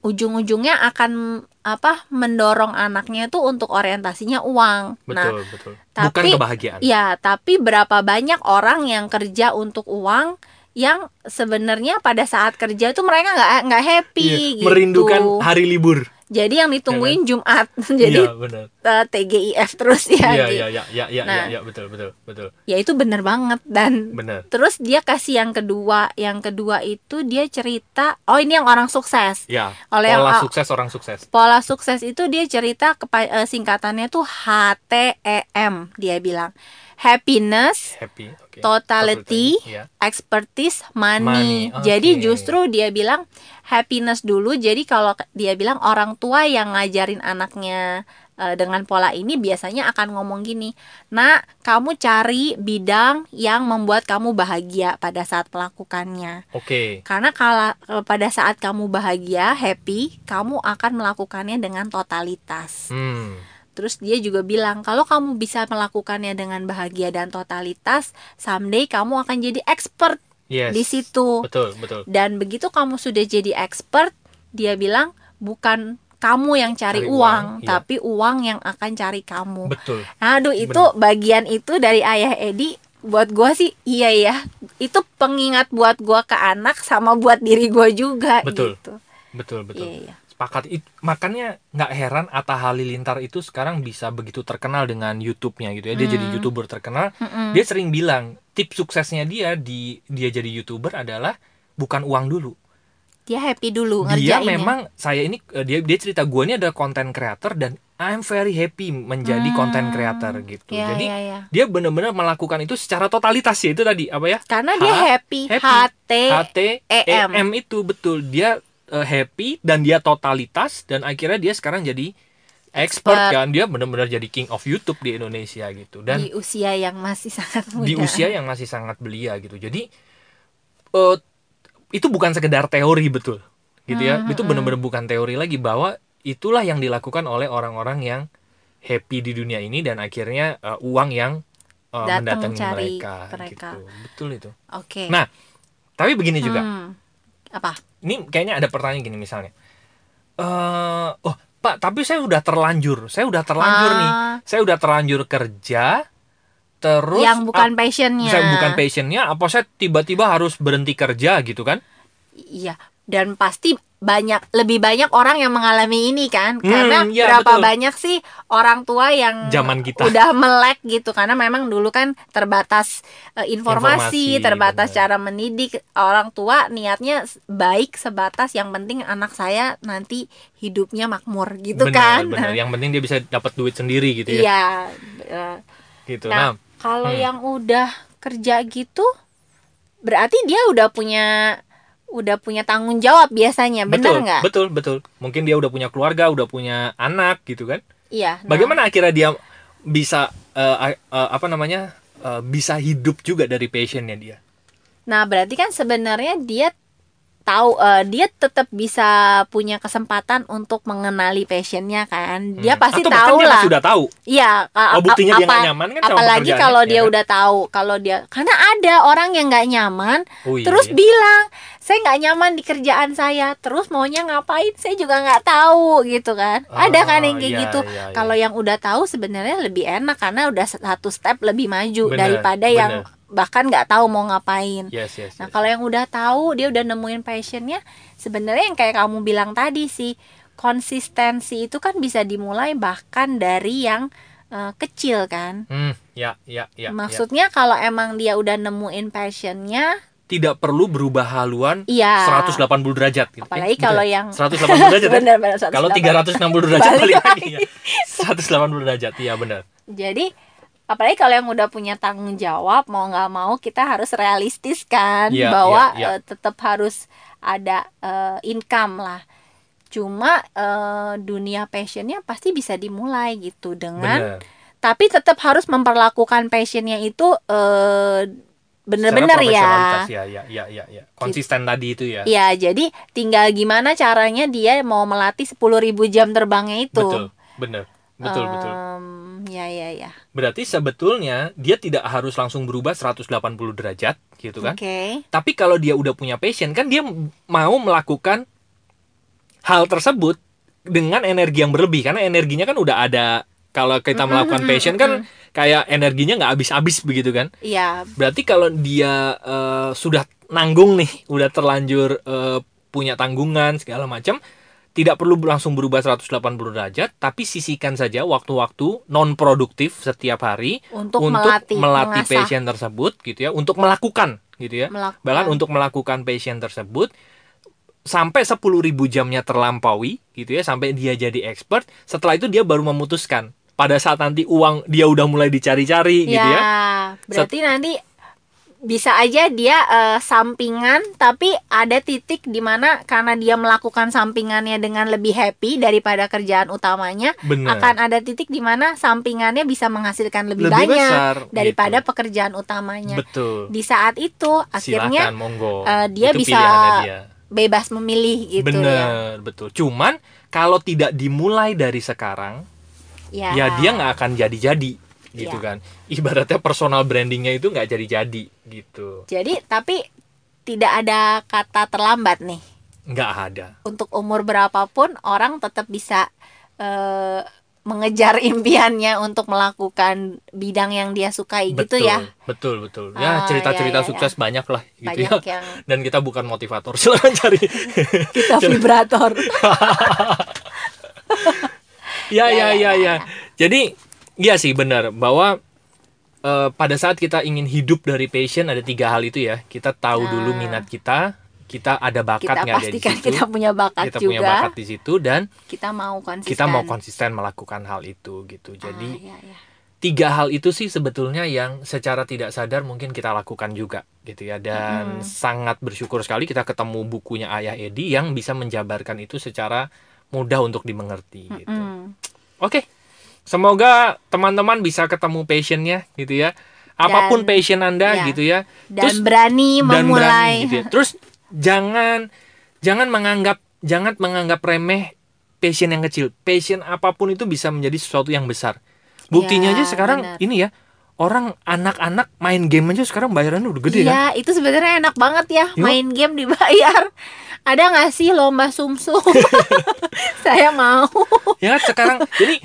ujung-ujungnya akan apa mendorong anaknya itu untuk orientasinya uang. Nah, betul betul bukan tapi- kebahagiaan ya tapi berapa banyak orang yang kerja untuk uang yang sebenarnya pada saat kerja itu mereka nggak nggak happy Iya, gitu. merindukan hari libur Jadi yang ditungguin Jumat. Jadi iya benar eh, TGIF terus ya. iya iya iya iya iya Nah. iya betul betul betul Ya itu bener banget dan benar terus dia kasih yang kedua. Yang kedua itu dia cerita, oh ini yang orang sukses. ya Oleh yang pola a- sukses orang sukses Pola sukses itu dia cerita kepa- eh, singkatannya tuh HTEM dia bilang. Happiness, happy oke Totality, ya expertise, money. Money, Jadi oke. justru dia bilang happiness dulu. Jadi kalau dia bilang orang tua yang ngajarin anaknya eh, dengan pola ini biasanya akan ngomong gini, "Nak, kamu cari bidang yang membuat kamu bahagia pada saat melakukannya." oke Karena kalau kalau pada saat kamu bahagia, happy, kamu akan melakukannya dengan totalitas. hmm Terus dia juga bilang, kalau kamu bisa melakukannya dengan bahagia dan totalitas, someday kamu akan jadi expert yes di situ. betul betul Dan begitu kamu sudah jadi expert, dia bilang bukan kamu yang cari, Cari uang, uang, iya. tapi uang yang akan cari kamu. betul Aduh, itu bagian itu dari ayah Edi buat gua sih iya ya. Itu pengingat buat gua ke anak sama buat diri gua juga Betul. gitu. betul betul Iya, iya. Sepakat itu makanya nggak heran Atta Halilintar itu sekarang bisa begitu terkenal dengan YouTube-nya gitu ya dia Hmm. jadi youtuber terkenal Mm-mm. dia sering bilang tips suksesnya dia di dia jadi youtuber adalah bukan uang dulu Dia happy dulu dia ngerjainnya. memang saya ini eh, dia dia cerita gue ini ada content creator dan I'm very happy menjadi Hmm. content creator gitu Iya, jadi iya, iya. dia benar-benar melakukan itu secara totalitas ya itu tadi apa ya Karena H- dia happy, happy. HT HT EM. EM itu betul dia eh, happy dan dia totalitas dan akhirnya dia sekarang jadi expert Expert. kan. Dia benar-benar jadi king of YouTube di Indonesia gitu. Dan di usia yang masih sangat muda. di usia yang masih sangat belia gitu. Jadi eh, itu bukan sekedar teori betul. Gitu ya. Hmm, itu benar-benar bukan teori lagi bahwa itulah yang dilakukan oleh orang-orang yang happy di dunia ini dan akhirnya eh, uang yang Datang mendatangi cari mereka, mereka. gitu. Betul itu. Oke. Nah, tapi begini juga. Hmm, Apa? Ini kayaknya ada pertanyaan gini misalnya. Eh, oh, Pak, tapi saya udah terlanjur. Saya udah terlanjur nih. Ah, Saya udah terlanjur kerja terus yang bukan passionnya. saya bukan passionnya apa saya tiba-tiba harus berhenti kerja gitu kan? Iya, dan pasti banyak lebih banyak orang yang mengalami ini kan Hmm, karena iya, berapa betul. banyak sih orang tua yang Zaman kita. udah melek gitu karena memang dulu kan terbatas eh, informasi, Informasi, terbatas benar. cara mendidik orang tua niatnya baik sebatas yang penting anak saya nanti hidupnya makmur gitu bener, kan bener. Yang penting dia bisa dapat duit sendiri gitu ya. iya eh, Gitu. nah Nah, kalau hmm. yang udah kerja gitu berarti dia udah punya udah punya tanggung jawab biasanya betul, nggak betul, betul. Mungkin dia udah punya keluarga, udah punya anak gitu kan. Iya. nah, Bagaimana akhirnya dia bisa a- eh, apa namanya? eh, bisa hidup juga dari passionnya dia. Nah, berarti kan sebenarnya dia tahu eh, dia tetap bisa punya kesempatan untuk mengenali passionnya kan. Dia Hmm. pasti Atau tahu dia lah. sudah tahu. Iya, Oh, buktinya a- dia apa- nyaman kan Apalagi kalau ya dia kan? udah tahu, kalau dia karena ada orang yang nggak nyaman Oh, iya. terus bilang saya nggak nyaman di kerjaan saya terus maunya ngapain saya juga nggak tahu gitu kan ada kan yang kayak Ah, iya, gitu iya, iya. kalau yang udah tahu sebenarnya lebih enak karena udah satu step lebih maju Bener, daripada yang bahkan nggak tahu mau ngapain Yes, yes, nah yes. kalau yang udah tahu dia udah nemuin passionnya sebenarnya yang kayak kamu bilang tadi sih konsistensi itu kan bisa dimulai bahkan dari yang eh, kecil kan Hmm, ya, ya, ya. ya. maksudnya kalau emang dia udah nemuin passionnya tidak perlu berubah haluan iya 180 derajat gitu. apalagi Eh, kalau bener. yang 180 derajat ya? bener, bener, Kalau 180. 360 derajat Balik lagi. ya. 180 derajat, iya benar. Jadi apalagi kalau yang udah punya tanggung jawab mau nggak mau kita harus realistis kan Iya, bahwa iya, iya. eh, tetap harus ada eh, income lah. Cuma eh, dunia passionnya pasti bisa dimulai gitu dengan Benar. tapi tetap harus memperlakukan passionnya itu Secara bener-bener ya. profesionalitas, ya. Ya, ya, ya, ya. Konsisten tadi itu ya. Ya, jadi tinggal gimana caranya dia mau melatih 10.000 jam terbangnya itu. Betul, benar. Betul, betul. Em, ya ya ya. Berarti sebetulnya dia tidak harus langsung berubah 180 derajat gitu kan. Oke. Tapi kalau dia udah punya passion kan dia mau melakukan hal tersebut dengan energi yang berlebih karena energinya kan udah ada kalau kita melakukan passion kan kayak energinya nggak habis-habis begitu kan. Iya, Berarti kalau dia eh, sudah nanggung nih, udah terlanjur eh, punya tanggungan segala macam, tidak perlu langsung berubah 180 derajat, tapi sisihkan saja waktu-waktu non produktif setiap hari untuk, untuk melatih, melatih mengasah, passion tersebut gitu ya, untuk melakukan gitu ya. melakukan. Bahkan untuk melakukan passion tersebut sampai 10.000 jamnya terlampaui gitu ya, sampai dia jadi expert, setelah itu dia baru memutuskan pada saat nanti uang dia udah mulai dicari-cari gitu ya. berarti nanti bisa aja dia eh, sampingan tapi ada titik di mana karena dia melakukan sampingannya dengan lebih happy daripada kerjaan utamanya Benar. akan ada titik di mana sampingannya bisa menghasilkan lebih, Lebih banyak besar, daripada gitu. pekerjaan utamanya. Betul. Di saat itu akhirnya Silakan monggo. eh, dia Itu bisa dia. bebas memilih gitu ya. Bener, betul. Cuman kalau tidak dimulai dari sekarang, Ya. ya dia nggak akan jadi-jadi gitu Ya. kan. Ibaratnya personal brandingnya itu nggak jadi-jadi gitu. Jadi tapi tidak ada kata terlambat nih. Nggak ada. Untuk umur berapapun orang tetap bisa eh, mengejar impiannya untuk melakukan bidang yang dia sukai gitu betul, ya. Betul, betul. Ah, Ya cerita-cerita ya, ya, sukses banyak lah gitu Banyak ya. yang Dan kita bukan motivator, silakan cari. kita vibrator. ya, Ya, ya, ya, ya, ya, ya. Jadi, iya sih benar bahwa eh, pada saat kita ingin hidup dari passion ada tiga hal itu ya. Kita tahu dulu Nah. minat kita, kita ada bakat nggak ada di situ. kita punya bakat kita juga. punya bakat di situ dan Kita mau konsisten. kita mau konsisten melakukan hal itu gitu. Jadi Ah, ya, ya. tiga hal itu sih sebetulnya yang secara tidak sadar mungkin kita lakukan juga gitu ya dan Mm-mm. sangat bersyukur sekali kita ketemu bukunya Ayah Edi yang bisa menjabarkan itu secara mudah untuk dimengerti gitu. Mm-mm. Oke. Semoga teman-teman bisa ketemu passionnya gitu ya. Apa pun Dan- passion Anda ya. gitu ya. Dan Terus- berani dan memulai. berani gitu ya. Terus jangan jangan menganggap jangan menganggap remeh passion yang kecil. Passion apa pun itu bisa menjadi sesuatu yang besar. Buktinya Ya, aja sekarang benar. ini ya. Orang anak-anak main game aja sekarang bayarannya udah gede kan? Iya, itu sebenarnya enak banget ya, Yuk. main game dibayar. ada nggak sih lomba sumsum saya mau ya kan sekarang jadi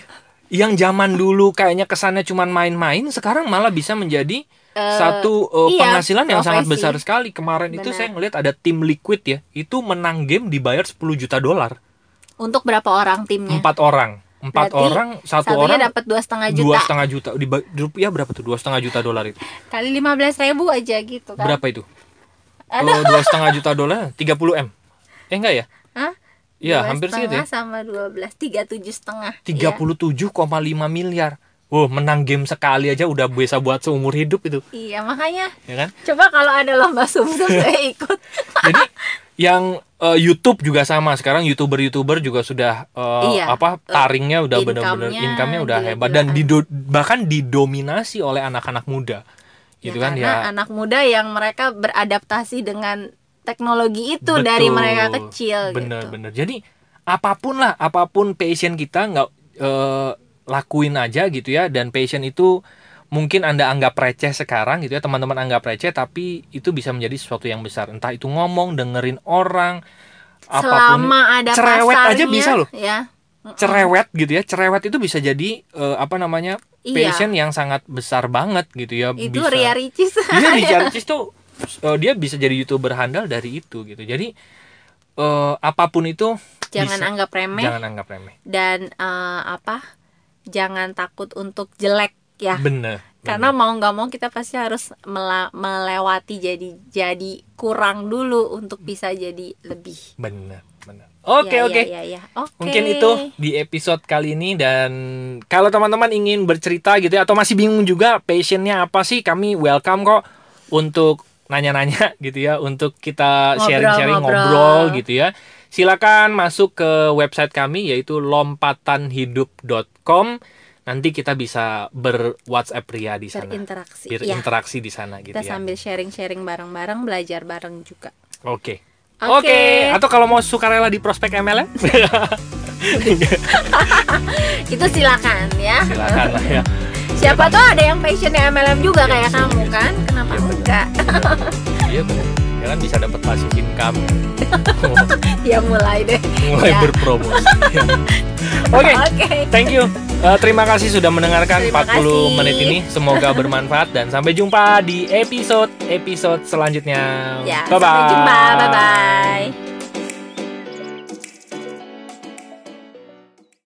yang zaman dulu kayaknya kesannya cuma main-main sekarang malah bisa menjadi Eh, satu uh, iya, penghasilan yang sangat besar sekali. Kemarin itu Benar. saya ngelihat ada tim liquid ya itu menang game dibayar 10 juta dolar. Untuk berapa orang timnya? Empat orang. Empat Berarti orang satu orang dapat dua setengah juta. dua setengah juta. Di rupiah berapa tuh? Dua setengah juta dolar itu. Kali lima belas ribu aja gitu kan. Berapa itu. Oh, dua setengah juta dolar 30 m. Eh enggak ya? Hah? Iya, hampir segitu ya. sama dua belas tiga tujuh setengah Iya. 37,5 miliar. Wow, menang game sekali aja udah bisa buat seumur hidup itu, iya makanya ya kan? coba kalau ada lomba sumsum saya ikut Jadi yang eh, YouTube juga sama sekarang youtuber-youtuber juga sudah eh, Iya, apa taringnya udah benar-benar income-nya udah hebat gila-gilaan. dan dido- bahkan didominasi oleh anak-anak muda. Gitu ya, kan karena ya. anak muda yang mereka beradaptasi dengan teknologi itu dari Betul. mereka kecil bener gitu. bener jadi apa pun lah apa pun passion kita nggak eh, lakuin aja gitu ya. Dan passion itu mungkin anda anggap receh sekarang gitu ya. Teman-teman anggap receh tapi itu bisa menjadi sesuatu yang besar. Entah itu ngomong dengerin orang apa pun. Selama ada cerewet aja pasarnya, bisa loh. ya. Cerewet gitu ya. Cerewet itu bisa jadi eh, apa namanya Iya. passion yang sangat besar banget gitu ya. Itu bisa. Ria Ricis. Iya di Jarcis tuh eh, dia bisa jadi youtuber handal dari itu gitu. Jadi eh, apa pun itu jangan bisa. anggap remeh jangan anggap remeh. dan eh, apa jangan takut untuk jelek ya Bener. karena mau nggak mau kita pasti harus mela- melewati jadi jadi kurang dulu untuk bisa jadi lebih bener bener. Oke Ya, oke. ya, ya, ya. Oke. Mungkin itu di episode kali ini dan kalau teman-teman ingin bercerita gitu ya atau masih bingung juga passionnya apa sih kami welcome kok untuk nanya-nanya gitu ya untuk kita Ngobrol, sharing-sharing ngobrol. ngobrol gitu ya. Silakan masuk ke website kami yaitu lompatanhidup.com. Nanti kita bisa ber WhatsApp Ria di sana. berinteraksi ya Berinteraksi di sana gitu kita ya. sambil sharing-sharing bareng-bareng belajar bareng juga Oke. Oke. Oke, atau kalau mau sukarela di prospek MLM, itu silakan ya silakan lah ya. Siapa tuh ada yang passionnya MLM juga kayak kamu kan kenapa bener. enggak Iya benar. Ya kan bisa dapat passive income. ya mulai deh Mulai Ya. berpromosi. Ya. Oke, oke thank you. Uh, terima kasih sudah mendengarkan Terima 40 kasih. menit ini. Semoga bermanfaat dan sampai jumpa di episode episode selanjutnya. ya bye bye. sampai jumpa bye bye